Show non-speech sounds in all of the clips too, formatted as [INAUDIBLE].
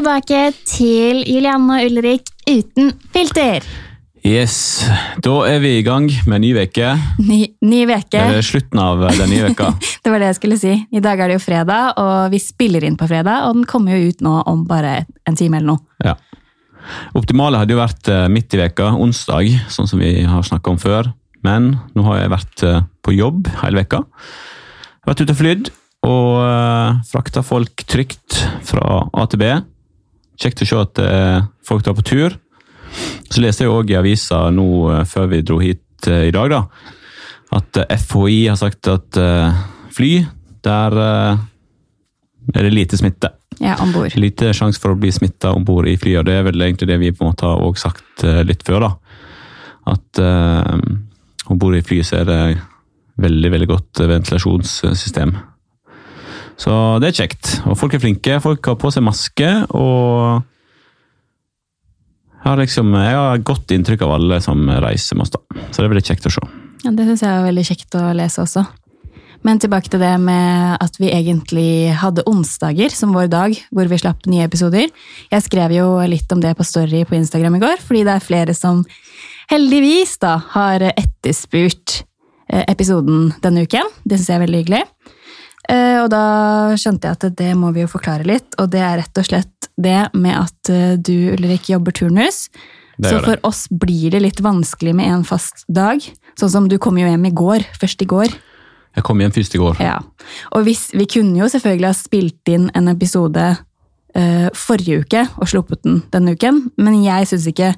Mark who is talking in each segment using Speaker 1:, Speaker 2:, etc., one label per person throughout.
Speaker 1: Tilbake til Julianne og Ulrik uten filter.
Speaker 2: Yes, Da er vi i gang med ny uke.
Speaker 1: Ny.
Speaker 2: Det er slutten av den nye veka. [LAUGHS]
Speaker 1: Det var det jeg skulle si. I dag er det jo fredag, og vi spiller inn på fredag. Og den kommer jo ut nå om bare en time eller noe.
Speaker 2: Ja. Optimale hadde jo vært eh, midt i veka, onsdag, sånn som vi har snakka om før. Men nå har jeg vært eh, på jobb hele veka. Vært ute og flydd og frakta folk trygt fra A til B. Kjekt å se at uh, folk drar på tur. Så leste jeg òg i avisa nå uh, før vi dro hit i dag, da, at FHI har sagt at fly, der er det lite smitte.
Speaker 1: Ja, om bord.
Speaker 2: Lite sjanse for å bli smitta om bord i flyet. Det er vel egentlig det vi på en måte har også sagt litt før. da. At uh, om bord i flyet så er det veldig veldig godt ventilasjonssystem. Så det er kjekt. Og folk er flinke. Folk har på seg maske. og jeg har, liksom, jeg har godt inntrykk av alle som reiser med oss, da. Så det er veldig kjekt å se.
Speaker 1: Ja, Det syns jeg er veldig kjekt å lese også. Men tilbake til det med at vi egentlig hadde onsdager som vår dag, hvor vi slapp nye episoder. Jeg skrev jo litt om det på Story på Instagram i går, fordi det er flere som heldigvis da har etterspurt eh, episoden denne uken. Det syns jeg er veldig hyggelig. Eh, og da skjønte jeg at det må vi jo forklare litt, og det er rett og slett det med at eh, du, Ulrik, jobber turnus. Så for oss blir det litt vanskelig med en fast dag. Sånn som du kom jo hjem i går, først i går.
Speaker 2: Jeg kom hjem først i går.
Speaker 1: Ja. Og hvis, vi kunne jo selvfølgelig ha spilt inn en episode uh, forrige uke og sluppet den denne uken, men jeg syns ikke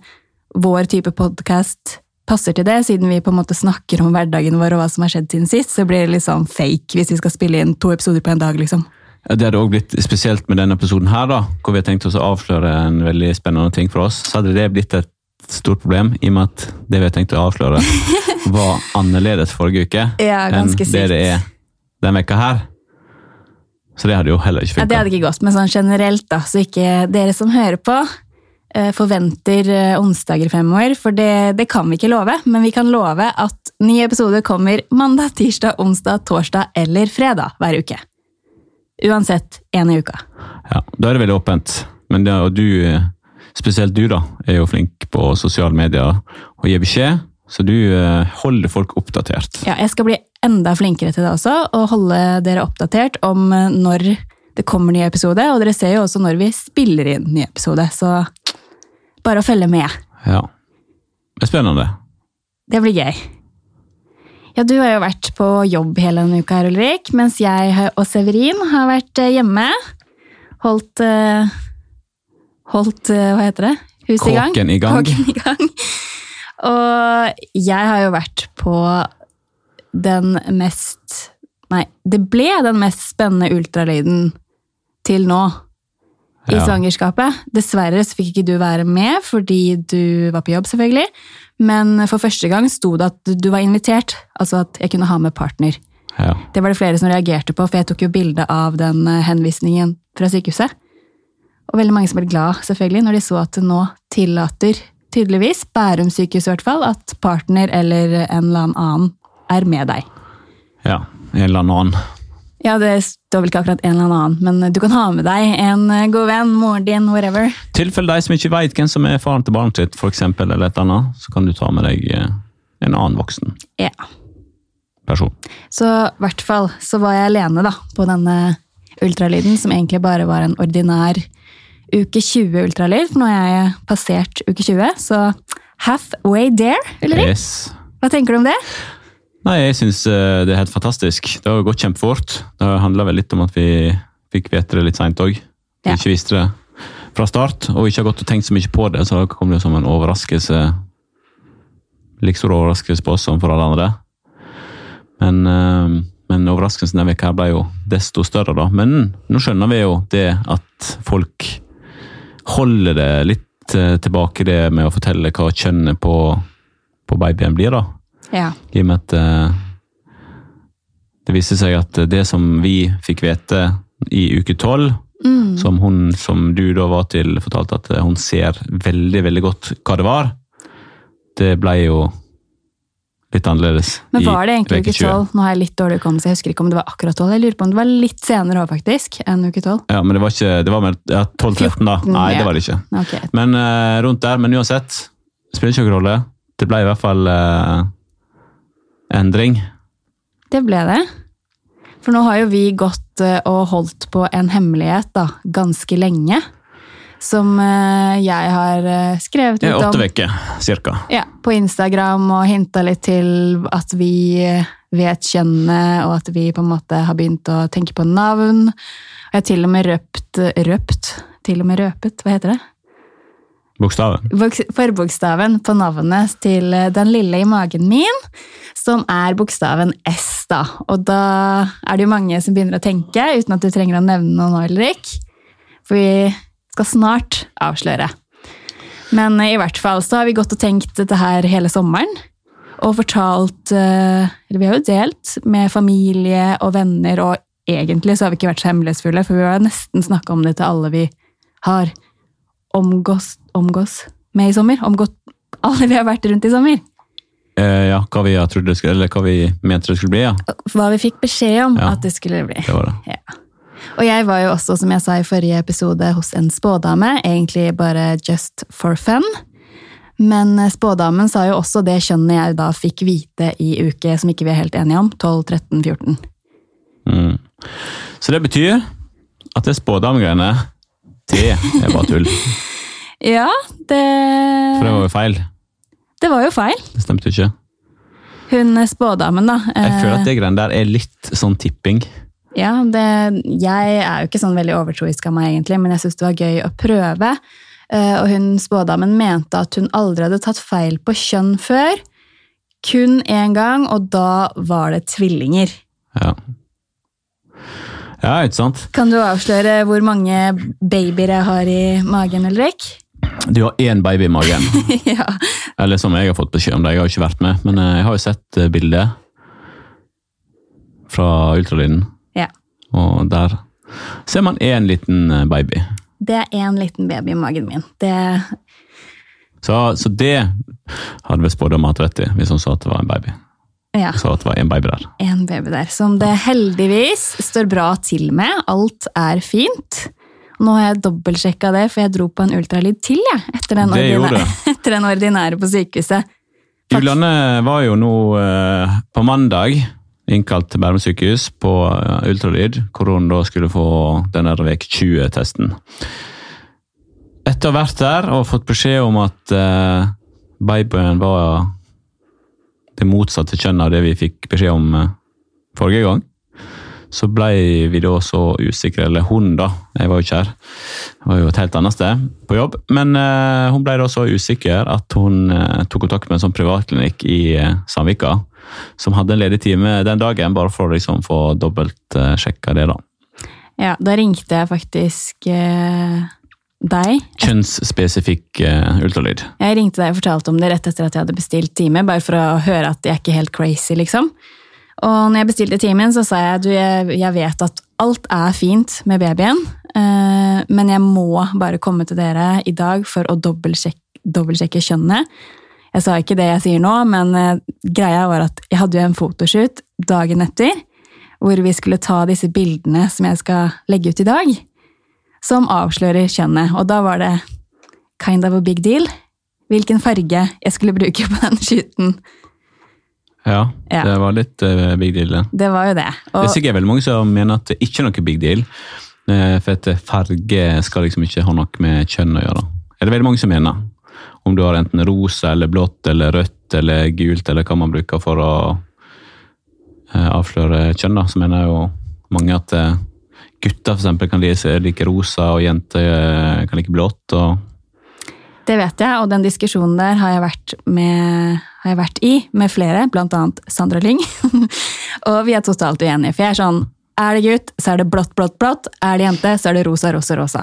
Speaker 1: vår type podkast passer til det, siden vi på en måte snakker om hverdagen vår og hva som har skjedd siden sist, så blir det litt sånn fake hvis vi skal spille inn to episoder på en dag, liksom.
Speaker 2: Ja, det hadde også blitt spesielt med denne episoden her, da, hvor vi har tenkt oss å avsløre en veldig spennende ting for oss. Så hadde det blitt et stort problem, i og med at det vi har tenkt å avsløre, [LAUGHS] var annerledes forrige uke
Speaker 1: ja,
Speaker 2: enn
Speaker 1: det
Speaker 2: sykt. det er denne veka her. Så det hadde jo heller ikke funka.
Speaker 1: Ja, det hadde ikke gått, men sånn generelt, da, så ikke dere som hører på, forventer eh, onsdager fremover, for det, det, kan vi ikke love. Men vi kan love at ny episode kommer mandag, tirsdag, onsdag, torsdag eller fredag hver uke. Uansett én i uka.
Speaker 2: Ja, Da er det veldig åpent. Men det, og du, spesielt du, da, er jo flink på sosiale medier og gir beskjed. Så du eh, holder folk oppdatert.
Speaker 1: Ja, jeg skal bli enda flinkere til det også, og holde dere oppdatert om når det kommer ny episode. Og dere ser jo også når vi spiller inn ny episode, så bare å følge med.
Speaker 2: Ja. Det er spennende.
Speaker 1: Det blir gøy. Ja, du har jo vært på jobb hele denne uka, her, Ulrik, mens jeg og Severin har vært eh, hjemme. Holdt uh, Holdt uh, Hva heter det? Huset i gang.
Speaker 2: Kåken i gang.
Speaker 1: Kåken i gang. Og jeg har jo vært på den mest Nei, det ble den mest spennende ultralyden til nå i ja. svangerskapet. Dessverre så fikk ikke du være med fordi du var på jobb, selvfølgelig. Men for første gang sto det at du var invitert, altså at jeg kunne ha med partner.
Speaker 2: Ja.
Speaker 1: Det var det flere som reagerte på, for jeg tok jo bilde av den eh, henvisningen fra sykehuset. Og veldig mange som ble glad, selvfølgelig, når de så at det nå tillater, tydeligvis, Bærum sykehus i hvert fall, at partner eller en eller annen er med deg.
Speaker 2: Ja, en eller annen.
Speaker 1: Ja, det står vel ikke akkurat en eller annen, men du kan ha med deg en eh, god venn, moren din, whatever.
Speaker 2: tilfelle de som ikke veit hvem som er faren til barnet sitt, eksempel, eller et annet, så kan du ta med deg eh, en annen voksen
Speaker 1: ja.
Speaker 2: person.
Speaker 1: Så i hvert fall så var jeg alene da, på denne ultralyden, som egentlig bare var en ordinær uke 20-ultralyd, for nå har jeg passert uke 20, så halfway there, eller?
Speaker 2: Yes.
Speaker 1: Hva tenker du om det?
Speaker 2: Nei, jeg syns eh, det er helt fantastisk. Det har gått kjempefort. Det handla vel litt om at vi fikk vite det litt seint òg. Vi ja. ikke visste det fra start, og ikke har gått og tenkt så mye på det, så da kom det som en overraskelse. Like stor overraskelse på oss som for alle andre. Men, eh, men overraskelsen denne veka ble jo desto større, da. Men nå skjønner vi jo det at folk holder det litt eh, tilbake, det med å fortelle hva kjønnet på, på babyen blir, da.
Speaker 1: Ja.
Speaker 2: I og med at uh, det viste seg at det som vi fikk vite i uke tolv, mm. som hun som du da var til, fortalte at hun ser veldig, veldig godt hva det var, det ble jo litt annerledes.
Speaker 1: Men var det egentlig uke 12? Nå har jeg litt dårlig hukommelse, jeg husker ikke om det var akkurat tolv. Jeg lurer på om det var litt senere òg, faktisk, enn uke tolv.
Speaker 2: Ja, men det var ikke Det var mer ja, 12-13, da. Nei,
Speaker 1: ja.
Speaker 2: det var det ikke.
Speaker 1: Okay.
Speaker 2: Men uh, rundt der. Men uansett, spiller ikke noen rolle. Det ble i hvert fall eh, endring.
Speaker 1: Det ble det. For nå har jo vi gått eh, og holdt på en hemmelighet da, ganske lenge. Som eh, jeg har eh, skrevet litt
Speaker 2: er åtte
Speaker 1: om
Speaker 2: uker, cirka.
Speaker 1: ja, på Instagram og hinta litt til at vi vet kjønnet, og at vi på en måte har begynt å tenke på navn. Jeg har til og med røpt Røpt? Til og med røpet, hva heter det?
Speaker 2: Bokstaven.
Speaker 1: Forbokstaven på navnet til eh, den lille i magen min, som er bokstaven S, da. Og da er det jo mange som begynner å tenke, uten at du trenger å nevne noe nå, Ulrik. For vi skal snart avsløre. Men eh, i hvert fall så har vi gått og tenkt dette her hele sommeren. Og fortalt eh, Eller vi har jo delt med familie og venner, og egentlig så har vi ikke vært så hemmelighetsfulle, for vi har nesten snakka om det til alle vi har omgås, omgås med i sommer. Omgått alle vi har vært rundt i sommer.
Speaker 2: Eh, ja, hva vi, det skulle, eller hva vi mente det skulle bli, ja.
Speaker 1: Hva vi fikk beskjed om
Speaker 2: Ja.
Speaker 1: at det skulle bli.
Speaker 2: Det var det.
Speaker 1: Ja. Og jeg var jo også, som jeg sa i forrige episode, hos en spådame. Egentlig bare just for fun. Men eh, spådamen sa jo også det kjønnet jeg da fikk vite i uke som ikke vi er helt enige om. 12, 13, 14.
Speaker 2: Mm. Så det betyr at det spådamegreiene, det er bare tull. [LAUGHS]
Speaker 1: Ja, det
Speaker 2: For det var jo feil.
Speaker 1: Det var jo feil.
Speaker 2: Det stemte jo ikke.
Speaker 1: Hun eh, spådamen, da.
Speaker 2: Jeg føler
Speaker 1: eh,
Speaker 2: at det greiene der er litt sånn tipping.
Speaker 1: Ja, det, jeg er jo ikke sånn veldig overtroisk av meg, egentlig, men jeg syns det var gøy å prøve. Eh, Og hun spådamen mente at hun aldri hadde tatt feil på kjønn før. Kun én gang, og da var det tvillinger.
Speaker 2: Ja. Ja, ikke sant?
Speaker 1: Kan du avsløre hvor mange babyer jeg har i magen, Ulrik?
Speaker 2: Du har én baby i magen. [LAUGHS]
Speaker 1: ja.
Speaker 2: Eller som jeg har fått beskjed om det, jeg har jo ikke vært med. Men eh, jeg har jo sett eh, bildet fra ultralyden,
Speaker 1: ja.
Speaker 2: og der ser man én liten eh, baby.
Speaker 1: Det er én liten baby i magen min. Det,
Speaker 2: Så, så det hadde vi spådd om at rett i, hvis hun sa at det var en baby.
Speaker 1: ja,
Speaker 2: Sa at det var en baby der.
Speaker 1: en baby der. Som det heldigvis står bra til med. Alt er fint. Nå har jeg dobbeltsjekka det, for jeg dro på en ultralyd til jeg, etter, den ordinære, [LAUGHS] etter den ordinære på sykehuset.
Speaker 2: Julianne var jo nå eh, på mandag innkalt til Bærum sykehus på eh, ultralyd, hvor hun da skulle få den der vek 20-testen. Etter å ha vært der og fått beskjed om at eh, babyen var det motsatte kjønn av det vi fikk beskjed om eh, forrige gang, så ble vi da så usikre, eller hun da, jeg var jo ikke her, jeg var jo et helt annet sted på jobb, men uh, hun ble da så usikker at hun uh, tok kontakt med en sånn privatklinikk i uh, Sandvika, som hadde en ledig time den dagen, bare for å liksom få dobbelt eh, det da.
Speaker 1: Ja, da ringte jeg faktisk deg.
Speaker 2: Kjønnsspesifikk uh, ultralyd.
Speaker 1: Jeg ringte deg og fortalte om det rett etter at jeg hadde bestilt time, bare for å høre at jeg er ikke helt crazy, liksom. Og når jeg bestilte timen, så sa jeg du, jeg, jeg vet at alt er fint med babyen, eh, men jeg må bare komme til dere i dag for å dobbeltsjekke, dobbeltsjekke kjønnet. Jeg sa ikke det jeg sier nå, men eh, greia var at jeg hadde jo en fotoshoot dagen etter, hvor vi skulle ta disse bildene som jeg skal legge ut i dag, som avslører kjønnet. Og da var det kind of a big deal hvilken farge jeg skulle bruke på den [LAUGHS] shooten.
Speaker 2: Ja,
Speaker 1: Ja.
Speaker 2: det var litt uh, big deal. det.
Speaker 1: Det var jo det.
Speaker 2: Det er
Speaker 1: Og,
Speaker 2: sikkert veldig mange som mener at det ikke er noe big deal, eh, for at farge skal liksom ikke ha noe med kjønn å gjøre. Det Er det veldig mange som mener. Om du har enten rosa eller blått eller rødt eller gult eller hva man bruker for å eh, avsløre kjønn, da, så mener jo mange at eh, gutter for eksempel kan like, rosa, og jenter eh, kan like blått. og
Speaker 1: det vet jeg, og den diskusjonen der har jeg vært, med, har jeg vært i med flere, annet Sandra Lyng. [LAUGHS] og vi er totalt uenige, for jeg er sånn er det gutt, så er det blått, blått, blått. Er det jente, så er det rosa, rosa, rosa.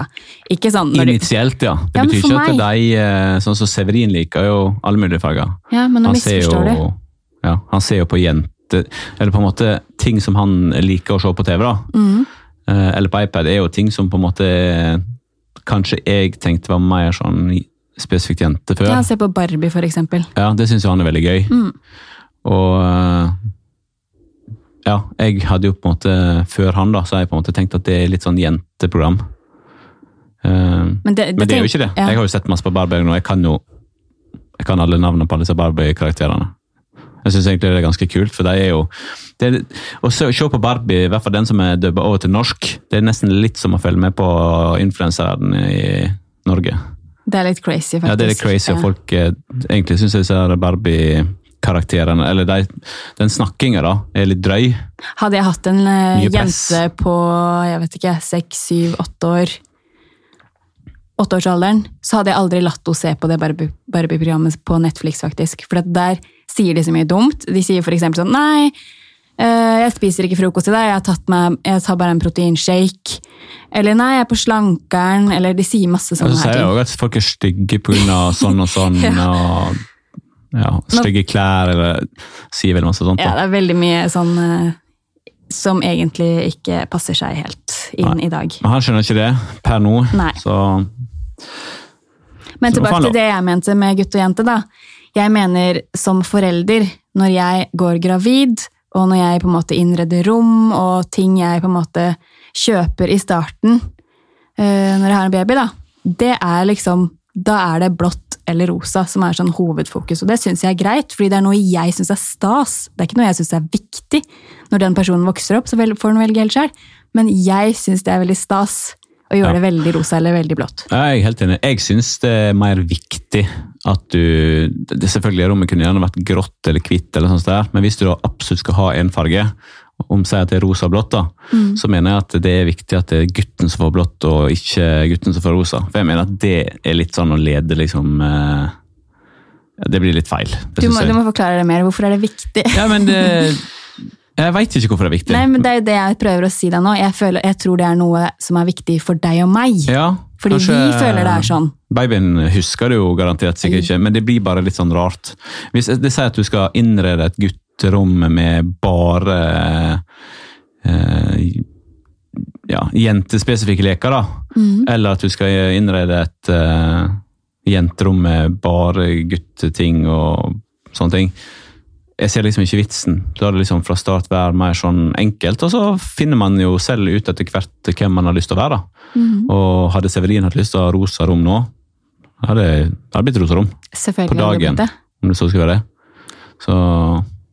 Speaker 1: Ikke sånn
Speaker 2: Initielt, ja. Det
Speaker 1: Ja,
Speaker 2: betyr ikke at de, eh, sånn som Severin liker jo alle mulige farger.
Speaker 1: Ja, men nå
Speaker 2: han ser jo,
Speaker 1: misforstår du.
Speaker 2: ja, han ser jo på jente Eller på en måte ting som han liker å se på TV. da. Eh, Eller på iPad er jo ting som på en måte Kanskje jeg tenkte var mer sånn spesifikt jente før.
Speaker 1: Ja, se på Barbie, for eksempel.
Speaker 2: Ja, Det syns han er veldig gøy.
Speaker 1: Mm.
Speaker 2: Og eh, ja, jeg hadde jo på en måte, før han da, så har jeg på en måte tenkt at det er litt sånn jenteprogram. Eh,
Speaker 1: Men det,
Speaker 2: men det er jo ikke det.
Speaker 1: Ja.
Speaker 2: Jeg har jo sett masse på Barbie nå, jeg kan jo jeg kan alle navnene på alle disse Barbie-karakterene. Jeg syns egentlig det er ganske kult, for de er jo det Å se, se på Barbie, i hvert fall den som er dubba over til norsk, det er nesten litt som å følge med på influenseren i Norge.
Speaker 1: Det er litt crazy, faktisk.
Speaker 2: Ja, det er litt crazy, og folk eh, egentlig syns disse ser Barbie-karakterene, eller de, den snakkinga, da, er litt drøy.
Speaker 1: Hadde jeg hatt en eh, jente på jeg vet ikke, seks, syv, åtte år Åtteårsalderen, så hadde jeg aldri latt henne se på det Barbie- Barbie-programmet på Netflix, faktisk. For der sier de så mye dumt. De sier eksempel sånn Nei, jeg spiser ikke frokost i dag, jeg, har meg, jeg tar bare en proteinshake. Eller nei, jeg er på slankeren. Eller de sier masse sånne
Speaker 2: så
Speaker 1: her
Speaker 2: sier jeg
Speaker 1: ting.
Speaker 2: òg at folk er stygge pga. sånn og sånn, [LAUGHS]
Speaker 1: Ja.
Speaker 2: og ja, stygge klær, eller sier veldig masse sånt.
Speaker 1: Ja, det er veldig mye sånn eh, som egentlig ikke passer seg helt inn
Speaker 2: Nei.
Speaker 1: i dag.
Speaker 2: Men han skjønner ikke det per nå,
Speaker 1: Nei.
Speaker 2: så
Speaker 1: Men tilbake til det jeg mente med gutt og jente, da. Jeg mener som forelder, når jeg går gravid, og når jeg på en måte innreder rom, og ting jeg på en måte kjøper i starten eh, når jeg har en baby, da, det er liksom Da er det blått eller rosa som er sånn hovedfokus, og det syns jeg er greit, fordi det er noe jeg syns er stas. Det er ikke noe jeg syns er viktig. Når den personen vokser opp, så får den velge helt sjøl, men jeg syns det er veldig stas å gjøre
Speaker 2: Ja.
Speaker 1: det veldig rosa eller veldig blått.
Speaker 2: Jeg er helt enig. Jeg syns det er mer viktig at du det Selvfølgelig rommet kunne gjerne vært grått eller hvitt, eller sånt der, men hvis du da absolutt skal ha én farge, om si at det er rosa og blått, da,
Speaker 1: Mm.
Speaker 2: så mener jeg at det er viktig at det er gutten som får blått, og ikke gutten som får rosa. For jeg mener at det er litt sånn å lede liksom eh, Det blir litt feil.
Speaker 1: Du må, du må forklare det mer. Hvorfor er det viktig?
Speaker 2: Ja, men det [LAUGHS] Jeg veit ikke hvorfor det er viktig.
Speaker 1: Nei, men Det er jo det jeg prøver å si deg nå. Jeg, føler, jeg tror det er noe som er viktig for deg og meg.
Speaker 2: Ja,
Speaker 1: Fordi vi føler det er sånn.
Speaker 2: Babyen husker det jo garantert sikkert ikke, men det blir bare litt sånn rart. Hvis det sier at du skal innrede et gutterom med bare eh, ja, jentespesifikke leker, da.
Speaker 1: Mm.
Speaker 2: Eller at du skal innrede et eh, jenterom med bare gutteting og sånne ting. Jeg ser liksom ikke vitsen. La det liksom fra start være mer sånn enkelt, og så finner man jo selv ut etter hvert hvem man har lyst til å være. da.
Speaker 1: Mhm.
Speaker 2: Og hadde Severin hatt lyst til å ha rosa rom nå, hadde det blitt rosa rom.
Speaker 1: Selvfølgelig
Speaker 2: På dagen.
Speaker 1: det.
Speaker 2: Om det så skulle være det. Så,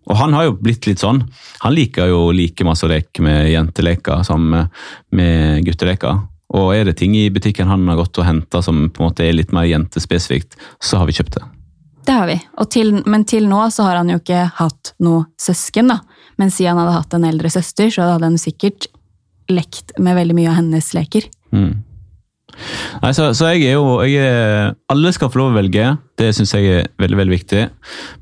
Speaker 2: og han har jo blitt litt sånn. Han liker jo like masse å leke med jenteleker som med- med gutteleker. Og er det ting i butikken han har gått og henta som på en måte er litt mer jentespesifikt, så har vi kjøpt det.
Speaker 1: Det har vi. Til, men til nå så har han jo ikke hatt noe søsken, da. Men siden han hadde hatt en eldre søster, så hadde han sikkert lekt med veldig mye av hennes leker.
Speaker 2: Mm. Nei, så, så jeg er jo jeg er, Alle skal få lov å velge, det syns jeg er veldig veldig viktig.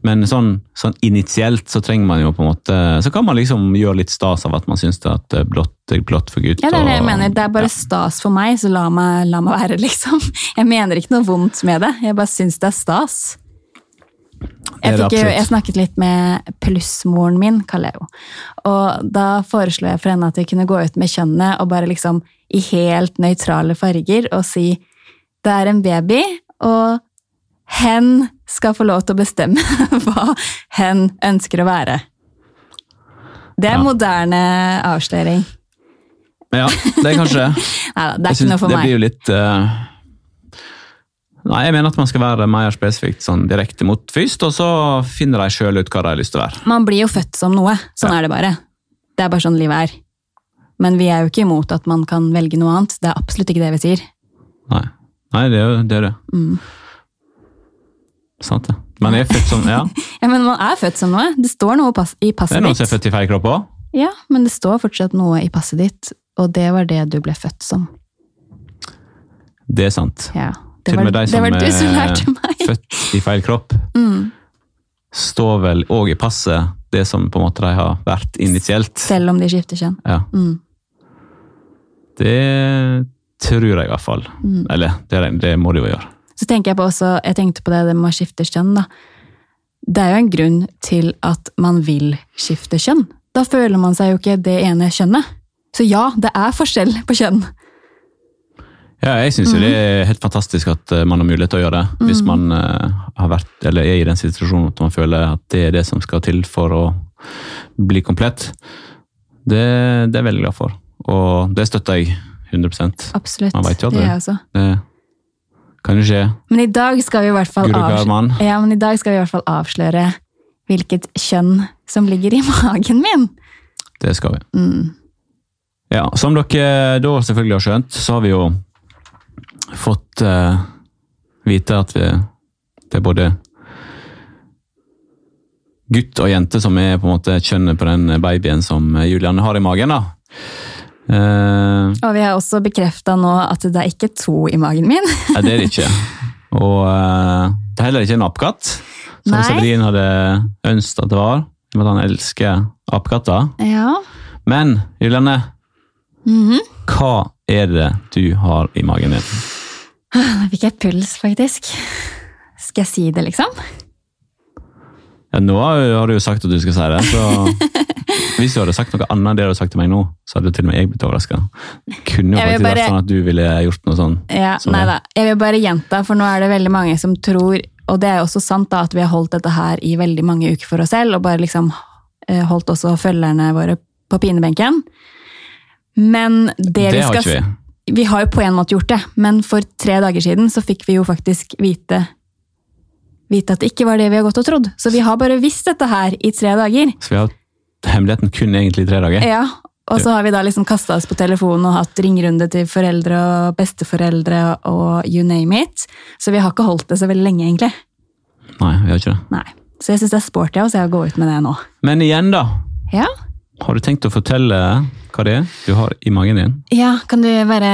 Speaker 2: Men sånn, sånn initielt så trenger man jo på en måte Så kan man liksom gjøre litt stas av at man syns det er blått er blått for gutt.
Speaker 1: Ja, det er det jeg mener. Det er bare stas for meg, så la meg, la meg være, [LAUGHS] liksom. Jeg mener ikke noe vondt med det. Jeg bare syns det er stas.
Speaker 2: Det
Speaker 1: Jeg, fikk, jeg snakket litt med plussmoren min, kaller jeg henne. Og da foreslo jeg for henne at vi kunne gå ut med kjønnet og bare liksom i helt nøytrale farger og si det er en baby, og hen skal få lov til å bestemme [LAUGHS] hva hen ønsker å være. Det er
Speaker 2: Ja.
Speaker 1: moderne avsløring.
Speaker 2: Ja, det er kanskje det. [LAUGHS]
Speaker 1: Neida, det er ikke noe for
Speaker 2: det
Speaker 1: meg.
Speaker 2: blir jo litt eh, Nei, jeg mener at man skal være mer spesifikt sånn direkte mot først, og så finner de sjøl ut hva de har lyst til å være.
Speaker 1: Man blir jo født som noe. Sånn
Speaker 2: Ja.
Speaker 1: er det bare. Det er bare sånn livet er. Men vi er jo ikke imot at man kan velge noe annet. Det er absolutt ikke det vi sier.
Speaker 2: Nei, Nei det er jo det. Er det.
Speaker 1: Mm.
Speaker 2: Sant det. Man er født som Ja, [LAUGHS]
Speaker 1: Ja, Men man er født som noe. Det står noe i
Speaker 2: det er noen som er født i feil kropp òg.
Speaker 1: Ja, men det står fortsatt noe i passet ditt, og det var det du ble født som.
Speaker 2: Det er sant.
Speaker 1: Ja. Det
Speaker 2: Til og med de som er [LAUGHS] født i feil kropp,
Speaker 1: Mm.
Speaker 2: står vel òg i passet det som på en måte de har vært initielt.
Speaker 1: Selv om de skifter kjønn.
Speaker 2: Ja,
Speaker 1: Mm.
Speaker 2: Det tror jeg i hvert fall.
Speaker 1: Mm.
Speaker 2: Eller, det, det må de jo gjøre.
Speaker 1: Så tenker jeg på også, jeg tenkte på det, det med å skifte kjønn. da. Det er jo en grunn til at man vil skifte kjønn. Da føler man seg jo ikke det ene kjønnet. Så ja, det er forskjell på kjønn.
Speaker 2: Ja, jeg syns
Speaker 1: Mhm.
Speaker 2: det er helt fantastisk at eh, man har mulighet til å gjøre det. Hvis man eh, har vært, eller er i den situasjonen at man føler at det er det som skal til for å bli komplett. Det, det er jeg veldig glad for. Og det støtter jeg 100%
Speaker 1: Absolutt.
Speaker 2: Man vet jo aldri.
Speaker 1: Det, er også.
Speaker 2: Det kan jo skje.
Speaker 1: Men i dag skal vi i hvert fall avsløre, ja, i vi i hvert fall avsløre hvilket kjønn som ligger i [LAUGHS] magen min.
Speaker 2: Det skal vi.
Speaker 1: Mm.
Speaker 2: Ja, Som dere da selvfølgelig har skjønt, så har vi jo fått uh, vite at vi, det er både gutt og jente som er på en måte kjønnet på den babyen som Julianne har i magen. da. Uh,
Speaker 1: Og vi har også bekrefta nå at det er ikke to i magen min. [LAUGHS]
Speaker 2: Nei, det er det ikke. Og uh, det er heller ikke en apekatt, som
Speaker 1: Nei.
Speaker 2: Severin hadde ønsket at det var. med at han elsker apekatter.
Speaker 1: Ja.
Speaker 2: Men Julianne,
Speaker 1: Mhm.
Speaker 2: hva er det du har i magen din? [LAUGHS]
Speaker 1: Nå fikk jeg puls, faktisk. Skal jeg si det, liksom?
Speaker 2: Ja, nå har har du jo sagt at du skal si det, så [LAUGHS] hvis du hadde sagt noe annet enn det du har sagt til meg nå, så hadde til og med jeg blitt overraska. Kunne jo faktisk
Speaker 1: bare-
Speaker 2: vært sånn at du ville gjort noe sånn.
Speaker 1: Ja,
Speaker 2: Så-
Speaker 1: nei da. Jeg vil bare gjenta, for nå er det veldig mange som tror, og det er jo også sant da, at vi har holdt dette her i veldig mange uker for oss selv, og bare liksom eh, holdt også følgerne våre på pinebenken. Men det,
Speaker 2: Det
Speaker 1: vi
Speaker 2: har
Speaker 1: skal
Speaker 2: ikke vi.
Speaker 1: Vi har jo på en måte gjort det, men for tre dager siden så fikk vi jo faktisk vite, vite at det ikke var det vi har gått og trodd. Så vi har bare visst dette her i tre dager.
Speaker 2: Så vi har hemmeligheten kun egentlig i tre dager.
Speaker 1: Ja, og så har vi da liksom kasta oss på telefonen og hatt ringerunde til foreldre og besteforeldre og you name it. Så vi har ikke holdt det så veldig lenge, egentlig.
Speaker 2: Nei, vi har ikke det.
Speaker 1: Nei. Så jeg syns det er sporty av oss å gå ut med det nå.
Speaker 2: Men igjen, da.
Speaker 1: Ja.
Speaker 2: Har du tenkt å fortelle hva det er du har i magen din?
Speaker 1: Ja, kan du bare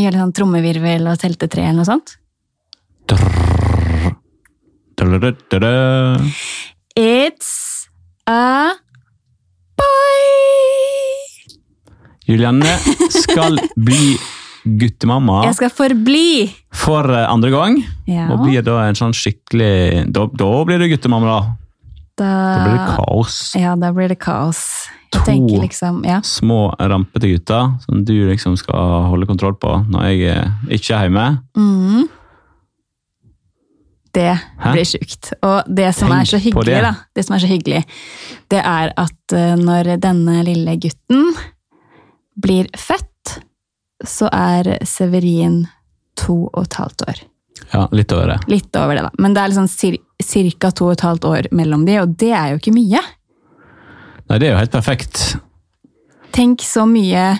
Speaker 1: gjøre litt sånn trommevirvel og telle tre eller noe sånt? It's a boy!
Speaker 2: Julianne skal bli guttemamma.
Speaker 1: Jeg skal forbli!
Speaker 2: For eh, andre gang.
Speaker 1: Ja.
Speaker 2: Og blir da en sånn skikkelig Da, da blir du guttemamma, da.
Speaker 1: da.
Speaker 2: Da blir det kaos.
Speaker 1: Ja, da blir det kaos.
Speaker 2: To.
Speaker 1: liksom, ja.
Speaker 2: Små, rampete gutter som du liksom skal holde kontroll på når jeg ikke er hjemme.
Speaker 1: Mm. Det
Speaker 2: Hæ?
Speaker 1: blir sjukt. Og det som hyggelig,
Speaker 2: det.
Speaker 1: da, det som er så hyggelig, det er at eh, når denne lille gutten blir født, så er Severin to og et halvt år.
Speaker 2: Ja, litt over det.
Speaker 1: Litt over det, da. Men det er liksom ca. cirka to og et halvt år mellom de, og det er jo ikke mye.
Speaker 2: Nei, det er jo helt perfekt.
Speaker 1: Tenk så mye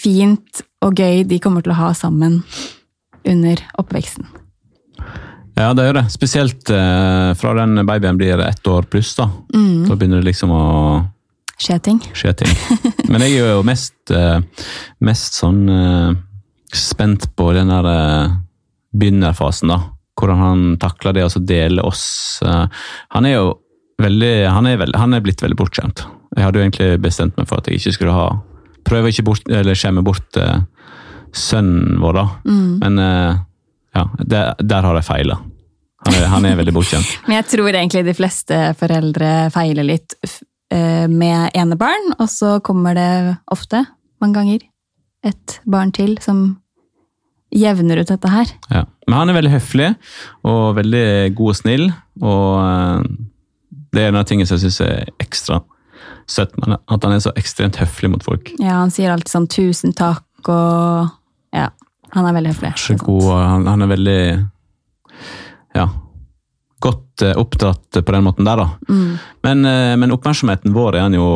Speaker 1: fint og gøy de kommer til å ha sammen under oppveksten.
Speaker 2: Ja, det gjør det. Spesielt eh, fra den babyen blir ett år pluss. Da
Speaker 1: Mm.
Speaker 2: Da begynner det liksom å
Speaker 1: Skje ting.
Speaker 2: skje ting. [LAUGHS] Men jeg er jo mest, eh, mest sånn eh, spent på den der begynnerfasen, da. Hvordan han takler det å så dele oss. Han er jo veldig han er, veld, han er blitt veldig bortskjemt. Jeg hadde jo egentlig bestemt meg for at jeg ikke skulle ha Prøve ikke bort, eller skjemme bort eh, sønnen vår, da.
Speaker 1: Mm.
Speaker 2: Men eh, ja, der, der har jeg feila. Han, han er veldig bortskjemt. [LAUGHS]
Speaker 1: Men jeg tror egentlig de fleste foreldre feiler litt eh, med enebarn, og så kommer det ofte, mange ganger, et barn til som jevner ut dette her.
Speaker 2: Ja. Men han er veldig høflig og veldig god og snill. Og eh, det er en av tingene som jeg syns er ekstra søtt med at han er så ekstremt høflig mot folk.
Speaker 1: Ja, han sier alltid sånn 'tusen takk' og Ja, han er veldig høflig.
Speaker 2: Så god, han, han er veldig ja, godt eh, oppdratt på den måten der, da.
Speaker 1: Mm.
Speaker 2: Men, eh, men oppmerksomheten vår er han jo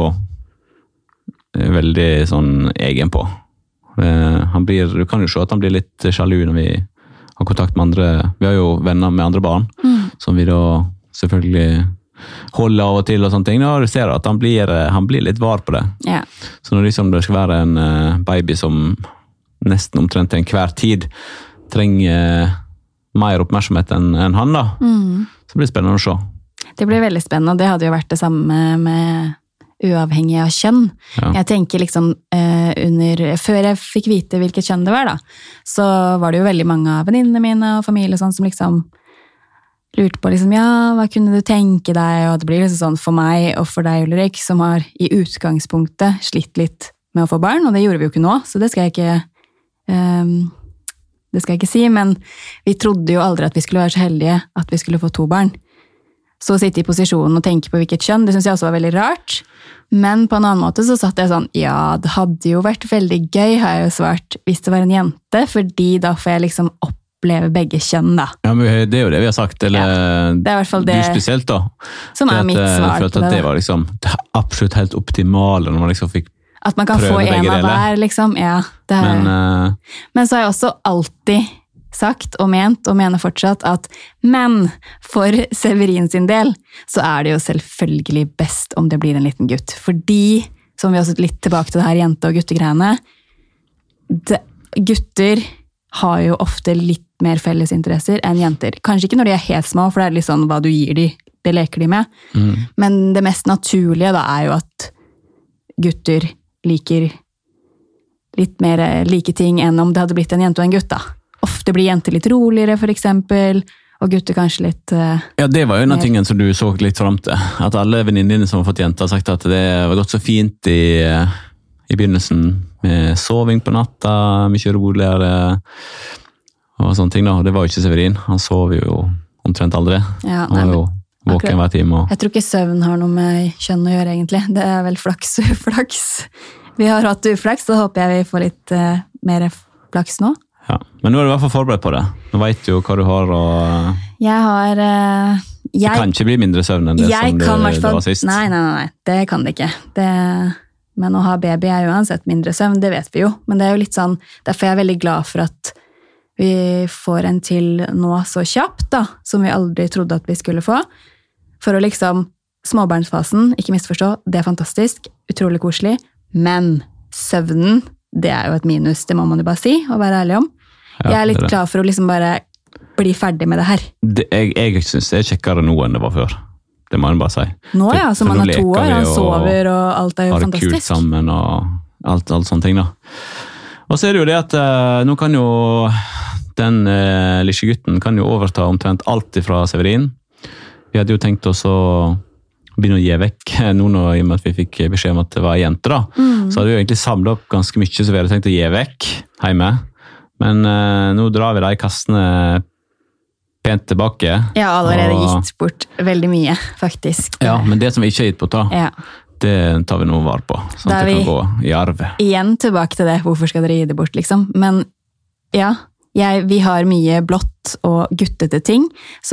Speaker 2: eh, veldig sånn egen på. Eh, Han blir, du kan jo se at han blir litt sjalu når vi har kontakt med andre Vi har jo venner med andre barn,
Speaker 1: Mm.
Speaker 2: som vi da selvfølgelig holder av og til. og sånne ting. Og du ser at han blir, eh, han blir litt var på det.
Speaker 1: Ja.
Speaker 2: Så når liksom det skal være en eh, baby som nesten omtrent til enhver tid trenger eh, mer oppmerksomhet enn en han, da,
Speaker 1: Mm.
Speaker 2: så blir det spennende å se.
Speaker 1: Det blir veldig spennende, og det hadde jo vært det samme med uavhengig av kjønn.
Speaker 2: Ja.
Speaker 1: Jeg tenker liksom eh, under, Før jeg fikk vite hvilket kjønn det var, da, så var det jo veldig mange av venninnene mine og familie og sånn som liksom lurte på liksom, ja, hva kunne du tenke deg, og det blir liksom sånn for meg og for deg, Ulrik, som har i utgangspunktet slitt litt med å få barn, og det gjorde vi jo ikke nå, så det skal jeg ikke um, det skal jeg ikke si, men vi trodde jo aldri at vi skulle være så heldige at vi skulle få to barn. Så å sitte i posisjonen og tenke på hvilket kjønn, det syns jeg også var veldig rart. Men på en annen måte så satt jeg sånn, ja, det hadde jo vært veldig gøy, har jeg jo svart, hvis det var en jente, fordi da får jeg liksom oppleve begge kjønn, da.
Speaker 2: Ja, men Det er jo det vi har sagt. Eller
Speaker 1: Det er i hvert fall det
Speaker 2: du spesielt, da.
Speaker 1: som er
Speaker 2: at,
Speaker 1: mitt
Speaker 2: eh,
Speaker 1: svar
Speaker 2: Jeg følte at
Speaker 1: det.
Speaker 2: var liksom det absolutt helt optimale når man liksom fikk
Speaker 1: At man kan få en av hver, liksom. Ja, det
Speaker 2: Men
Speaker 1: men,
Speaker 2: eh,
Speaker 1: så har jeg også alltid sagt og ment, og mener fortsatt, at men for [LAUGHS] Severin sin del, så er det jo selvfølgelig best om det blir en liten gutt. Fordi, som vi også litt tilbake til det her jente- og guttegreiene, det, gutter har jo ofte litt mer felles interesser enn jenter. Kanskje ikke når de er helt små, for det er litt sånn hva du gir de, det leker de med.
Speaker 2: mm,
Speaker 1: Men det mest naturlige da er jo at gutter liker litt mer eh, like ting enn om det hadde blitt en jente og en gutt. da. Ofte blir jenter litt roligere, eksempel, og gutter kanskje litt uh,
Speaker 2: ja, det var jo en av tingene som du så litt fram til. At alle venninnene dine som har fått jenter, har sagt at det var gått så fint i, i begynnelsen med soving på natta, mye roligere og sånne ting. da. Det var jo ikke Severin. Han sov jo omtrent aldri.
Speaker 1: ja,
Speaker 2: Han
Speaker 1: nei,
Speaker 2: var jo våken hver time. og
Speaker 1: Jeg tror ikke søvn har noe med kjønn å gjøre, egentlig. Det er vel flaks og [LAUGHS] uflaks. Vi har hatt uflaks, så håper jeg vi får litt uh, mer flaks nå.
Speaker 2: Ja. Men nå er du i hvert fall forberedt på det. Nå veit du jo hva du har, og
Speaker 1: Jeg har eh,
Speaker 2: det kan ikke bli mindre søvn enn det som det, det var sist.
Speaker 1: Nei, nei, nei, nei, det kan det ikke. Det, men å ha baby er uansett mindre søvn, det vet vi jo. Men det er jo litt sånn, derfor er jeg veldig glad for at vi får en til nå så kjapt, da, som vi aldri trodde at vi skulle få. For å liksom Småbarnsfasen, ikke misforstå, det er fantastisk, utrolig koselig, men søvnen, det er jo et minus, det må man jo bare si, og være ærlig om.
Speaker 2: Ja,
Speaker 1: jeg er litt klar for å liksom bare bli ferdig med det her.
Speaker 2: Det, jeg jeg syns det er kjekkere nå enn det var før. Det må en bare si.
Speaker 1: Nå ja, så
Speaker 2: man
Speaker 1: er to år, han sover og alt er jo fantastisk.
Speaker 2: Har det kult sammen og alt, alt sånne ting, da. Og så er det jo det at eh, nå kan jo den eh, lille gutten kan jo overta omtrent alt fra Severin. Vi hadde jo tenkt oss å begynne å gi vekk nå når, i og med at vi fikk beskjed om at det var ei jente. da.
Speaker 1: Mm.
Speaker 2: Så hadde vi jo egentlig samla opp ganske mye som vi hadde tenkt å gi vekk hjemme. Men eh, nå drar vi de kassene pent tilbake.
Speaker 1: Har allerede
Speaker 2: Og-
Speaker 1: gitt bort veldig mye, faktisk.
Speaker 2: Ja, Men det som vi ikke har gitt bort, da,
Speaker 1: Ja.
Speaker 2: det tar vi nå vare på. Sånn at det kan gå i arv.
Speaker 1: Igjen tilbake til det, hvorfor skal dere gi det bort, liksom? Men ja, jeg, vi har mye blått og guttete ting,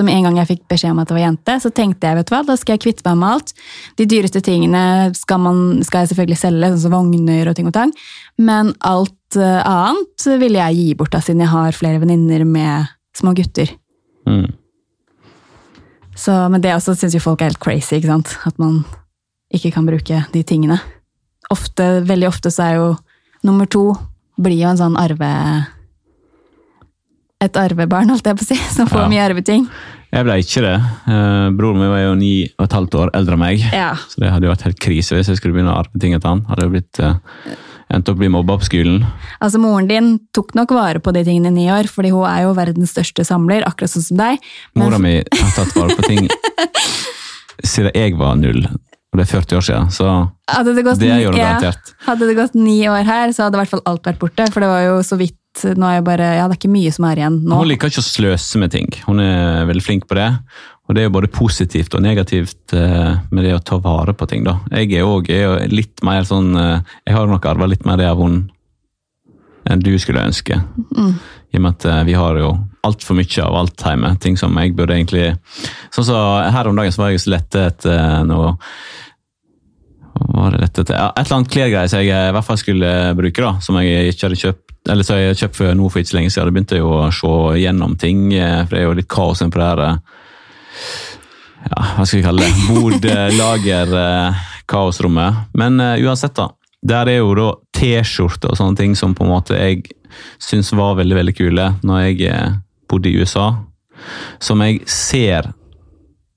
Speaker 1: med en gang jeg fikk beskjed om at det var jente, så tenkte jeg, vet du hva, da skal jeg kvitte meg med alt. De dyreste tingene skal, man, skal jeg selvfølgelig selge, sånn som vogner og ting og tang, men alt eh, annet vil jeg gi bort, da, siden jeg har flere venninner med små gutter.
Speaker 2: Mm.
Speaker 1: Så, men det også syns jo folk er helt crazy, ikke sant? At man ikke kan bruke de tingene. Ofte, veldig ofte så er jo nummer to blir jo en sånn arve... Et arvebarn, holdt jeg på å si, som får
Speaker 2: Ja.
Speaker 1: mye arveting.
Speaker 2: Jeg ble ikke det. Eh, broren min var jo ni og et halvt år eldre enn meg.
Speaker 1: Ja.
Speaker 2: Så det hadde jo vært helt krise hvis jeg skulle begynne å arve ting etter han. Hadde jo blitt, eh, endt opp å bli mobba på skolen.
Speaker 1: Altså, moren din tok nok vare på de tingene i ni år, fordi hun er jo verdens største samler, akkurat sånn som deg. Men-
Speaker 2: Mora mi har tatt vare på ting [LAUGHS] siden jeg var null. Og det er 40 år siden, så
Speaker 1: Hadde det gått,
Speaker 2: det er jo
Speaker 1: ja, hadde det gått ni år her, så hadde i hvert fall alt vært borte. For det var jo så vidt Nå er jeg bare Ja, det er ikke mye som er igjen nå.
Speaker 2: Hun liker ikke å sløse med ting. Hun er veldig flink på det. Og det er jo både positivt og negativt eh, med det å ta vare på ting. da. Jeg er òg litt mer sånn eh, Jeg har nok arva litt mer det av henne enn du skulle ønske.
Speaker 1: Mm.
Speaker 2: I og med at eh, vi har jo altfor mye av alt hjemme. Ting som jeg burde egentlig Sånn så Her om dagen så var jeg så lette etter noe var det lette etter? Ja, et eller annet klesgreie som jeg i hvert fall skulle bruke, da, som jeg ikke hadde kjøpt eller så jeg kjøpt for nå for ikke så lenge siden. Da begynte jeg jo å se gjennom ting, for det er jo litt kaos på det her ja, hva skal vi kalle det? Bod-lager-kaosrommet. [LAUGHS] Men uh, uansett, da. Der er jo da T-skjorter og sånne ting som på en måte jeg syns var veldig veldig kule når jeg eh, bodde i USA. Som jeg ser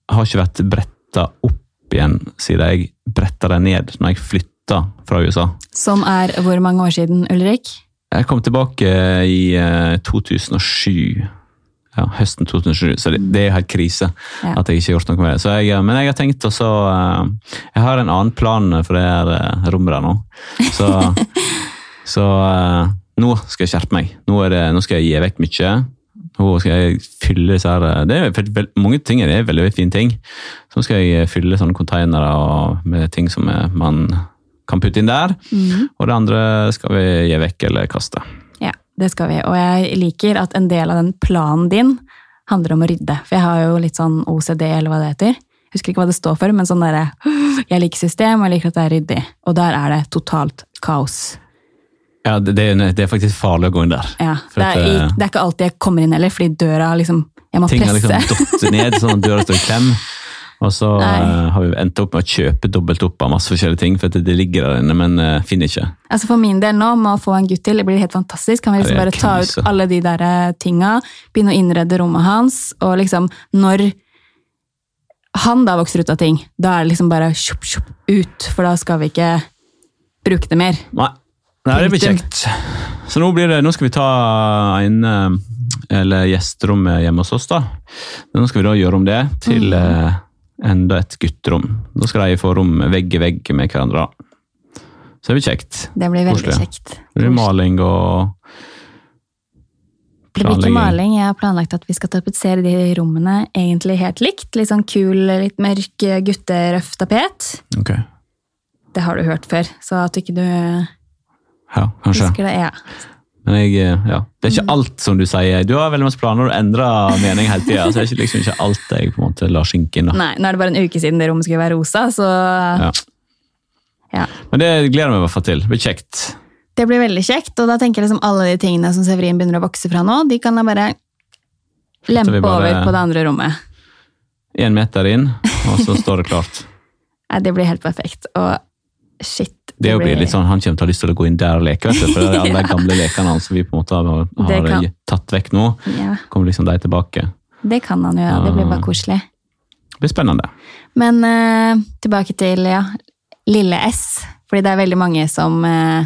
Speaker 2: har ikke vært bretta opp igjen siden jeg bretta dem ned når jeg flytta fra USA.
Speaker 1: Som er hvor mange år siden, Ulrik?
Speaker 2: Jeg kom tilbake i eh, 2007. Ja, høsten 2007, så det, det er helt krise
Speaker 1: Ja.
Speaker 2: at jeg ikke har gjort noe med det. Så jeg, eh, men jeg har tenkt også eh, Jeg har en annen plan for det her eh, rommet der nå. Så, [LAUGHS] så nå skal jeg skjerpe meg. Nå, det, nå skal jeg gi vekk mye. Nå skal jeg fylle disse her det er, for Mange ting er veldig, veldig fine ting. Så nå skal jeg fylle sånne containere med ting som man kan putte inn der. Og det andre skal vi gi vekk eller kaste.
Speaker 1: Det skal vi. Og jeg liker at en del av den planen din handler om å rydde. For jeg har jo litt sånn OCD, eller hva det heter. Jeg husker ikke hva det står for, men sånn derre Jeg liker system, og jeg liker at det er ryddig. Og der er det totalt kaos.
Speaker 2: Ja, det, det, er- faktisk farlig å gå inn der.
Speaker 1: Ja, det, er,
Speaker 2: eh,
Speaker 1: det er ikke alltid jeg kommer inn heller, fordi døra liksom Jeg må presse.
Speaker 2: Ting har liksom datt ned, sånn at døra står i klem. [LAUGHS] Og så eh, har vi endt opp med å kjøpe dobbelt opp av masse forskjellige ting, for det ligger der inne, men uh, finner ikke.
Speaker 1: Altså For min del nå, med å få en gutt til, det blir helt fantastisk. Kan vi liksom bare ta ut alle de der eh, tinga, begynne å innrede rommet hans, og liksom når han da vokser ut av ting, da er det liksom bare sjup, sjup, ut, for da skal vi ikke bruke det mer.
Speaker 2: Nei, Nei det blir kjekt. Så nå, blir det, nå skal vi ta en eller gjesterommet hjemme hos oss. da. Nå skal vi da gjøre om det til eh, enda et gutterom. Da skal de få rom vegg i vegg med hverandre. Så det blir kjekt.
Speaker 1: Det blir veldig
Speaker 2: Koselig.
Speaker 1: kjekt.
Speaker 2: Det blir maling og
Speaker 1: Det blir ikke maling. Jeg har planlagt at vi skal tapetsere de rommene egentlig helt likt. Litt sånn kul, litt mørk gutterøff tapet.
Speaker 2: Ok,
Speaker 1: Det har du hørt før, så at ikke du
Speaker 2: ja,
Speaker 1: husker det. Ja.
Speaker 2: Men jeg, eh, ja. Det er
Speaker 1: Mm.
Speaker 2: ikke alt som du sier. Du har veldig masse planer og endrer mening hele tida. Så det er ikke, liksom ikke alt jeg på en måte lar skinke inn. da.
Speaker 1: Nei, nå er det bare en uke siden det rommet skulle være rosa, så
Speaker 2: Ja.
Speaker 1: ja.
Speaker 2: Men det gleder jeg meg i hvert fall til. Det blir kjekt.
Speaker 1: Det blir veldig kjekt, og da tenker jeg liksom alle de tingene som Severin begynner å vokse fra nå, de kan da bare lempe
Speaker 2: bare-
Speaker 1: over på det andre rommet.
Speaker 2: Én meter inn, og så står det klart. [LAUGHS]
Speaker 1: Nei, det blir helt perfekt. Og shit.
Speaker 2: Det blir litt sånn, Han kommer til å ha lyst til å gå inn der og leke, vet du, for det er alle de [LAUGHS] gamle lekene hans som vi på en måte har, har tatt vekk nå.
Speaker 1: Ja,
Speaker 2: kommer liksom de tilbake.
Speaker 1: det kan han jo, ja. Det blir
Speaker 2: Ah.
Speaker 1: bare koselig.
Speaker 2: Det blir spennende.
Speaker 1: Men uh, tilbake til ja, lille S, fordi det er veldig mange som uh,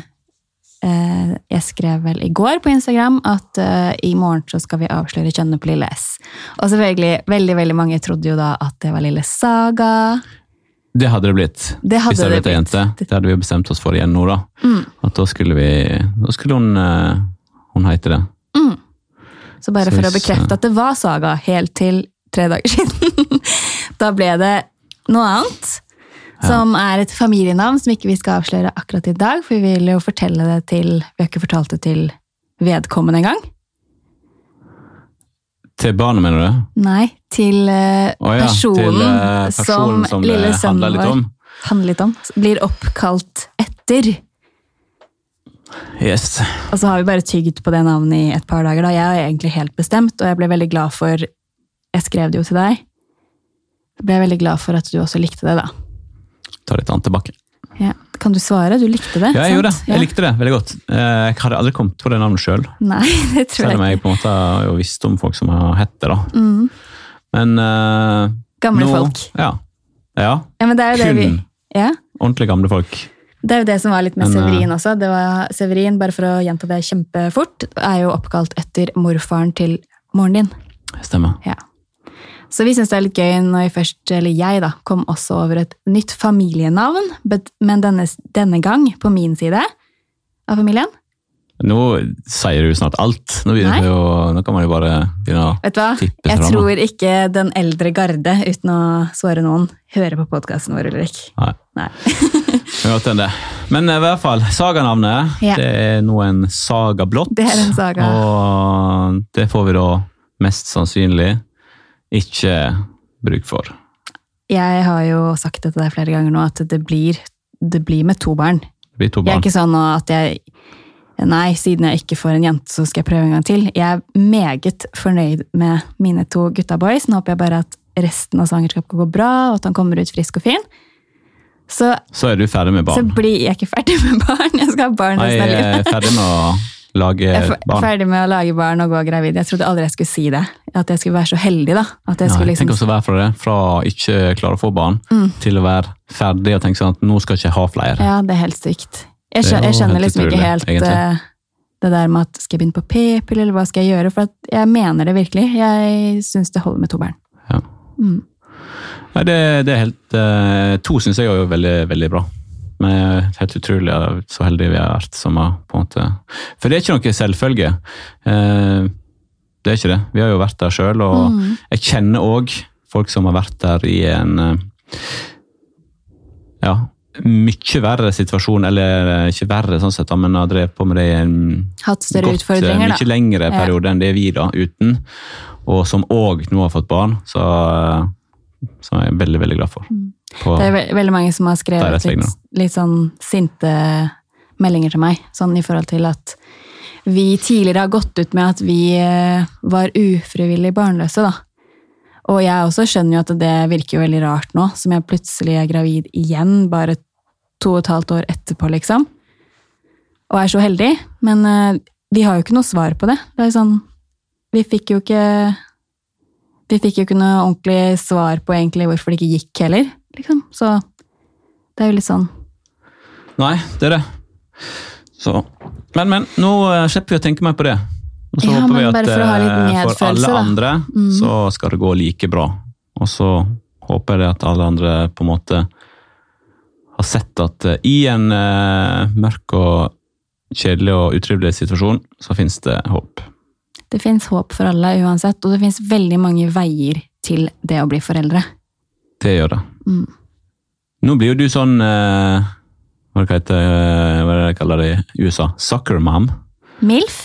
Speaker 1: uh, Jeg skrev vel i går på Instagram at i morgen så skal vi avsløre kjønnet på lille S. Og selvfølgelig, veldig veldig mange trodde jo da at det var lille Saga.
Speaker 2: Det hadde det blitt.
Speaker 1: Det hadde
Speaker 2: Hvis det hadde blitt ei jente. Det hadde vi jo bestemt oss for igjen nå, da.
Speaker 1: Mm.
Speaker 2: At da skulle vi Da skulle hun eh, Hun heite det.
Speaker 1: Så bare
Speaker 2: Så
Speaker 1: for å bekrefte at det var Saga helt til tre dager [LAUGHS] siden, da ble det noe annet. Som er et familienavn som ikke vi skal avsløre akkurat i dag, for vi vil jo fortelle det til Vi har ikke fortalt det til vedkommende engang.
Speaker 2: Til barnet, mener du?
Speaker 1: Nei, til eh,
Speaker 2: oh, ja,
Speaker 1: personen,
Speaker 2: til, uh, personen som som
Speaker 1: lille sønnen vår
Speaker 2: om.
Speaker 1: handler litt om. Blir oppkalt etter.
Speaker 2: Yes.
Speaker 1: Og så har vi bare tygd på det navnet i et par dager. da. Jeg er egentlig helt bestemt, og jeg ble veldig glad for Jeg skrev det jo til deg. Jeg ble veldig glad for at du også likte det, da.
Speaker 2: Ta litt annet tilbake.
Speaker 1: Ja. Kan du svare? Du likte det?
Speaker 2: Ja, jeg gjorde det.
Speaker 1: Jeg
Speaker 2: Jeg likte det veldig godt. Eh, Jeg hadde aldri kommet på det navnet sjøl. [LAUGHS] Selv om
Speaker 1: jeg
Speaker 2: på en måte har jo visst om folk som har hett det. da.
Speaker 1: Mm.
Speaker 2: Men uh,
Speaker 1: Gamle
Speaker 2: nå,
Speaker 1: folk.
Speaker 2: Ja. ja.
Speaker 1: Ja, men det er jo det vi... Ja,
Speaker 2: ordentlig gamle folk.
Speaker 1: det er jo det som var litt med
Speaker 2: Men, eh,
Speaker 1: Severin også. Det var Severin, bare for å gjenta det kjempefort, er jo oppkalt etter morfaren til moren din.
Speaker 2: Stemmer.
Speaker 1: Ja. Så vi syns det er litt gøy når vi først, eller jeg da, kom også over et nytt familienavn, men denne, denne gang på min side av familien.
Speaker 2: Nå sier du snart alt. Nå, jo, nå kan man jo bare begynne å
Speaker 1: Vet du hva? Jeg
Speaker 2: fram,
Speaker 1: tror ikke den eldre garde, uten å svare noen, hører på podkasten vår, Ulrik.
Speaker 2: Nei.
Speaker 1: Nei. [LAUGHS]
Speaker 2: Men eh, i hvert fall, saganavnet
Speaker 1: Ja.
Speaker 2: det er nå en saga blått.
Speaker 1: Det er en saga.
Speaker 2: Og det får vi da mest sannsynlig ikke bruk for.
Speaker 1: Jeg har jo sagt det til deg flere ganger nå, at det blir, det blir med to barn.
Speaker 2: Det blir to barn.
Speaker 1: Jeg er ikke sånn at jeg Nei, siden jeg ikke får en jente, så skal jeg prøve en gang til. Jeg er meget fornøyd med mine to gutta boys. Nå håper jeg bare at resten av svangerskapet går bra, og at han kommer ut frisk og fin. Så,
Speaker 2: Så er du ferdig med barn?
Speaker 1: så blir jeg ikke ferdig med barn. Jeg skal ha barn resten av
Speaker 2: jeg
Speaker 1: livet.
Speaker 2: er ferdig med å lage
Speaker 1: Jeg er
Speaker 2: barn.
Speaker 1: ferdig med å lage barn og gå gravid. Jeg trodde aldri jeg skulle si det. At jeg skulle være så heldig, da. At jeg
Speaker 2: Nei,
Speaker 1: liksom...
Speaker 2: tenk også være fra det, fra ikke klare å få barn, til å være ferdig og tenke sånn at nå skal jeg ikke ha flere.
Speaker 1: Ja, det er helt sykt. Jeg,
Speaker 2: er
Speaker 1: skjønner, jeg skjønner liksom ikke helt
Speaker 2: egentlig.
Speaker 1: eh, det der med at skal jeg begynne på p-piller, eller hva skal jeg gjøre? For jeg mener det virkelig. Jeg syns det holder med to barn.
Speaker 2: Ja.
Speaker 1: Mm.
Speaker 2: Nei, det, det er helt eh, To syns jeg er jo veldig, veldig bra. Det er helt utrolig så heldige vi har vært. som har på en måte... For det er ikke noe selvfølge. Eh, det er ikke det. Vi har jo vært der sjøl, og
Speaker 1: Mm.
Speaker 2: jeg kjenner òg folk som har vært der i en eh, ja, mye verre situasjon, eller eh, ikke verre sånn sett, men har drevet på med det i en
Speaker 1: Hatt større
Speaker 2: godt,
Speaker 1: utfordringer, da.
Speaker 2: mye lengre
Speaker 1: Ja.
Speaker 2: periode enn det vi da, uten. Og som òg nå har fått barn, så, så er jeg veldig, veldig glad for.
Speaker 1: Mm. Det er ve veldig mange som har skrevet litt, litt sånn sinte meldinger til meg. Sånn i forhold til at vi tidligere har gått ut med at vi eh, var ufrivillig barnløse, da. Og jeg også skjønner jo at det virker jo veldig rart nå, som jeg plutselig er gravid igjen, bare to og et halvt år etterpå, liksom. Og er så heldig. Men eh, vi har jo ikke noe svar på det. Det er sånn Vi fikk jo ikke Vi fikk jo ikke noe ordentlig svar på egentlig hvorfor det ikke gikk heller, liksom. Så det er jo litt sånn
Speaker 2: Nei, det er det. Så, men, men, nå eh, slipper vi å tenke mer på det. Og så
Speaker 1: Ja,
Speaker 2: håper vi at
Speaker 1: for
Speaker 2: eh, for alle
Speaker 1: da.
Speaker 2: andre
Speaker 1: Mm.
Speaker 2: så skal det gå like bra. Og så håper jeg at alle andre på en måte har sett at eh, i en mørk og kjedelig og utrivelig situasjon, så finnes det håp.
Speaker 1: Det fins håp for alle uansett, og det fins veldig mange veier til det å bli foreldre.
Speaker 2: Det gjør det.
Speaker 1: Mm.
Speaker 2: Nå blir jo du sånn uh, Hva er det heter eh, hva det de kaller det i USA? Soccer mom.
Speaker 1: MILF?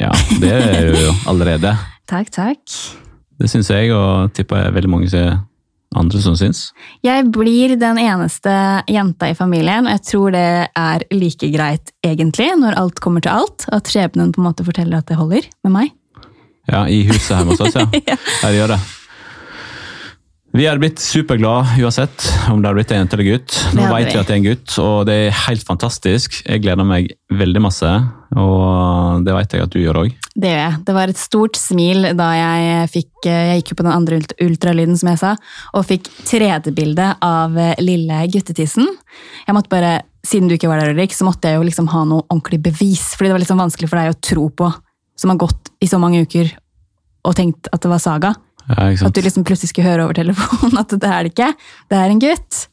Speaker 2: Ja, det er du jo [LAUGHS] allerede.
Speaker 1: Takk, takk.
Speaker 2: Det syns jeg, og tipper jeg veldig mange som- andre som syns.
Speaker 1: Jeg blir den eneste jenta i familien, og jeg tror det er like greit egentlig, når alt kommer til alt, at skjebnen på en måte forteller at det holder med meg.
Speaker 2: Ja, i huset hjemme hos oss, ja. [LAUGHS]
Speaker 1: Ja.
Speaker 2: Ja, gjør det. Vi er blitt superglade uansett om det har blitt en jente eller gutt. Nå
Speaker 1: Det
Speaker 2: vet vi
Speaker 1: vi.
Speaker 2: at det er en gutt, og det er helt fantastisk. Jeg gleder meg veldig masse, og det vet jeg at du gjør òg.
Speaker 1: Det gjør jeg. Det var et stort smil da jeg fikk Jeg gikk jo på den andre ultralyden, som jeg sa, og fikk 3D-bilde av eh, lille guttetissen. Jeg måtte bare, Siden du ikke var der, Ulrik, så måtte jeg jo liksom ha noe ordentlig bevis. Fordi det var liksom vanskelig for deg å tro på, som har gått i så mange uker og tenkt at det var Saga.
Speaker 2: Ja,
Speaker 1: At du liksom plutselig skulle høre over telefonen [LAUGHS] at det er det ikke. Det er en gutt.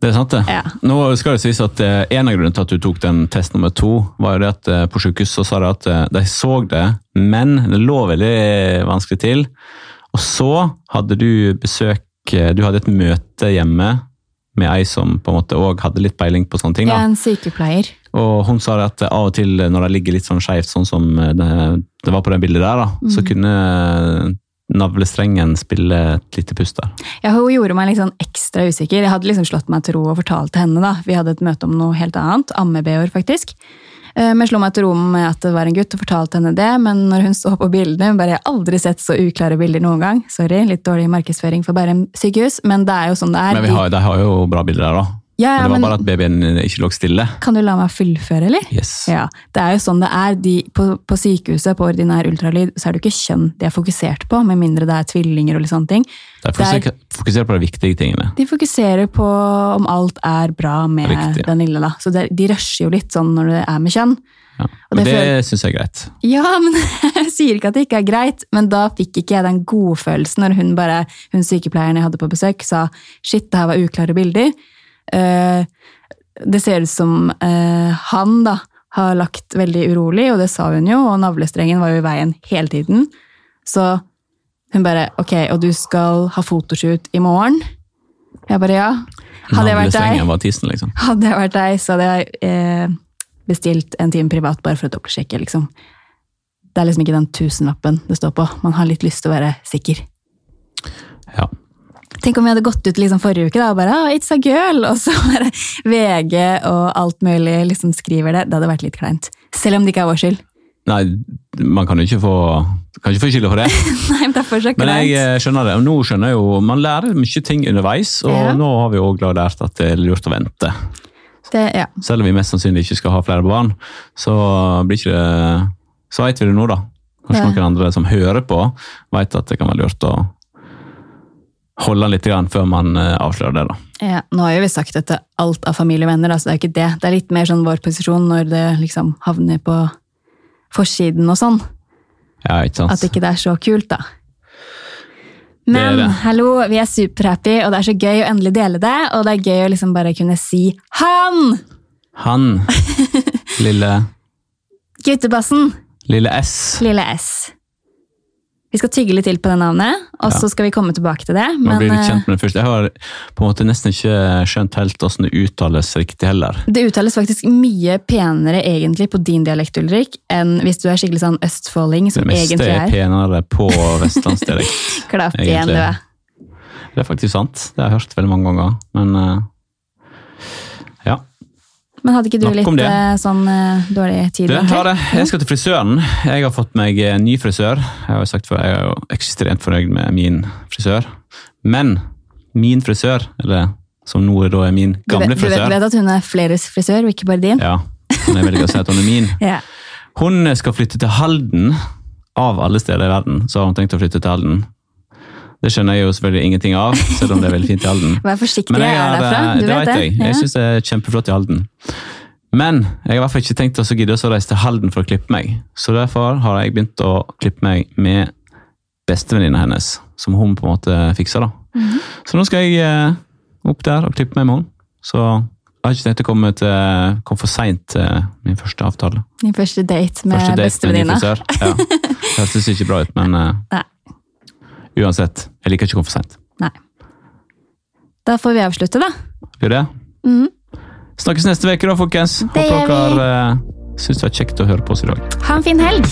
Speaker 2: Det er sant, det.
Speaker 1: Ja.
Speaker 2: Nå skal det sies at eh, En av grunnene til at du tok den test nummer to, var jo det at eh, på sykehus så sa de at eh, de så det, men det lå veldig vanskelig til. Og så hadde du besøk Du hadde et møte hjemme med ei som på en måte også hadde litt peiling på sånne ting. Da.
Speaker 1: Ja, en sykepleier.
Speaker 2: Og hun sa at av og til når det ligger litt sånn skjevt, sånn som det, det var på det bildet der, da,
Speaker 1: Mm.
Speaker 2: så kunne navlestrengen spille et lite pust der.
Speaker 1: Ja, hun gjorde meg litt sånn ekstra usikker. Jeg hadde liksom slått meg til ro og fortalt til henne. da. Vi hadde et møte om noe helt annet. Amme-BH-er, faktisk. Eh, Men slo meg til ro med at det var en gutt, og fortalte henne det. Men når hun så på bildene, bare jeg har aldri sett så uklare bilder noen gang. Sorry, litt dårlig markedsføring for Bærum sykehus, men det er jo sånn det er.
Speaker 2: Men vi har, de har jo bra bilder der, da.
Speaker 1: Ja, ja,
Speaker 2: Men det var
Speaker 1: men
Speaker 2: bare at babyen ikke lå stille.
Speaker 1: Kan du la meg fullføre, eller?
Speaker 2: Yes.
Speaker 1: Ja, det er jo sånn det er. De, på, på sykehuset, på ordinær ultralyd, så er det ikke kjønn de er fokusert på, med mindre det er tvillinger og litt sånne ting.
Speaker 2: De fokuserer, fokuserer på de viktige tingene.
Speaker 1: De fokuserer på om alt er bra med
Speaker 2: Riktig.
Speaker 1: den lille, da. Så det, de rusher jo litt sånn når det er med kjønn.
Speaker 2: Ja. Men
Speaker 1: det
Speaker 2: det syns jeg er greit.
Speaker 1: Ja, men [LAUGHS] jeg sier ikke at det ikke er greit, men da fikk ikke jeg den godfølelsen når hun bare, hun sykepleieren jeg hadde på besøk, sa shit, det her var uklare bilder. Eh, det ser ut som eh, han da har lagt veldig urolig, og det sa hun jo, og navlestrengen var jo i veien hele tiden. Så hun bare ok, og du skal ha fotoshoot i morgen? Jeg bare ja. Hadde jeg vært deg,
Speaker 2: liksom.
Speaker 1: hadde jeg vært deg, så hadde jeg eh, bestilt en time privat bare for å dobbeltsjekke, liksom. Det er liksom ikke den tusenlappen det står på. Man har litt lyst til å være sikker.
Speaker 2: Ja.
Speaker 1: Tenk om vi hadde gått ut liksom forrige uke da, og bare oh, 'It's a girl', og så bare VG og alt mulig liksom skriver det. Det hadde vært litt kleint. Selv om det ikke er vår skyld.
Speaker 2: Nei, man kan jo ikke få, kan ikke få skylda for det. [LAUGHS]
Speaker 1: Nei, men det er fortsatt
Speaker 2: Men jeg eh, skjønner det. Og nå skjønner jeg jo, Man lærer mye ting underveis, og
Speaker 1: Ja.
Speaker 2: nå har vi òg lært at det er lurt å vente.
Speaker 1: Det, ja.
Speaker 2: Selv om vi mest sannsynlig ikke skal ha flere barn, så blir ikke det Så vet vi det nå, da. Kanskje
Speaker 1: Ja.
Speaker 2: noen andre som hører på, vet at det kan være lurt å holde litt grann før man eh, avslører det. da.
Speaker 1: Ja, nå har jo vi sagt dette alt av familie og venner, altså det er jo ikke det. Det er litt mer sånn vår posisjon når det liksom havner på forsiden og sånn.
Speaker 2: Ja, ikke sant?
Speaker 1: At ikke det er så kult, da. Men
Speaker 2: det.
Speaker 1: hallo, vi er superhappy, og det er så gøy å endelig dele det. Og det er gøy å liksom bare kunne si 'han'!
Speaker 2: Han. [LAUGHS] Lille,
Speaker 1: Guttebassen.
Speaker 2: lille S.
Speaker 1: Lille S. Vi skal tygge litt til på det navnet, og så skal vi komme tilbake til det.
Speaker 2: Man
Speaker 1: Men
Speaker 2: litt
Speaker 1: eh,
Speaker 2: kjent med det først. Jeg har på en måte nesten ikke skjønt helt hvordan det uttales riktig heller.
Speaker 1: det uttales faktisk mye penere egentlig på din dialekt, Ulrik, enn hvis du er skikkelig sånn østfolding,
Speaker 2: Det
Speaker 1: som
Speaker 2: meste
Speaker 1: egentlig
Speaker 2: er
Speaker 1: er.
Speaker 2: penere på [LAUGHS] vestlandsdialekt.
Speaker 1: Klapp igjen, du.
Speaker 2: Det er faktisk sant. Det har jeg hørt veldig mange ganger. Men ja.
Speaker 1: Men hadde ikke du
Speaker 2: Nok
Speaker 1: litt
Speaker 2: det.
Speaker 1: eh, sånn eh, dårlig tid?
Speaker 2: Du,
Speaker 1: egentlig?
Speaker 2: det. Jeg skal til frisøren. Jeg har fått meg en ny frisør. Jeg har jo sagt før, jeg er jo ekstremt fornøyd med min frisør. Men min frisør, eller som nå da er min gamle frisør
Speaker 1: du vet,
Speaker 2: du
Speaker 1: vet at hun er fleres frisør, og ikke bare din?
Speaker 2: Ja, men jeg velger å si at hun er min. [LAUGHS]
Speaker 1: Ja.
Speaker 2: Hun skal flytte til Halden. Av alle steder i verden så har hun tenkt å flytte til Halden. Det skjønner jeg jo selvfølgelig ingenting av, selv om det er veldig fint i Halden.
Speaker 1: Vær forsiktig,
Speaker 2: Men
Speaker 1: jeg,
Speaker 2: jeg
Speaker 1: er derfra.
Speaker 2: eh,
Speaker 1: Du
Speaker 2: det
Speaker 1: vet det?
Speaker 2: jeg. Jeg syns det er kjempeflott i Halden. Men jeg har i hvert fall ikke tenkt å gidde å reise til Halden for å klippe meg. Så derfor har jeg begynt å klippe meg med bestevenninna hennes, som hun på en måte fikser. da.
Speaker 1: Mhm.
Speaker 2: Så nå skal jeg eh, opp der og klippe meg med henne. Så jeg har ikke tenkt å komme, til, komme for seint til min første avtale.
Speaker 1: Din første date med bestevenninna.
Speaker 2: Ja. [LAUGHS] Det hørtes ikke bra ut, men eh,
Speaker 1: Nei.
Speaker 2: Uansett. Jeg liker ikke å komme for seint.
Speaker 1: Nei. Da får vi avslutte, da.
Speaker 2: Gjør det?
Speaker 1: Mm.
Speaker 2: Snakkes neste uke, da, folkens.
Speaker 1: Det
Speaker 2: Håper dere uh, syns det var kjekt å høre på oss i dag.
Speaker 1: Ha en fin helg!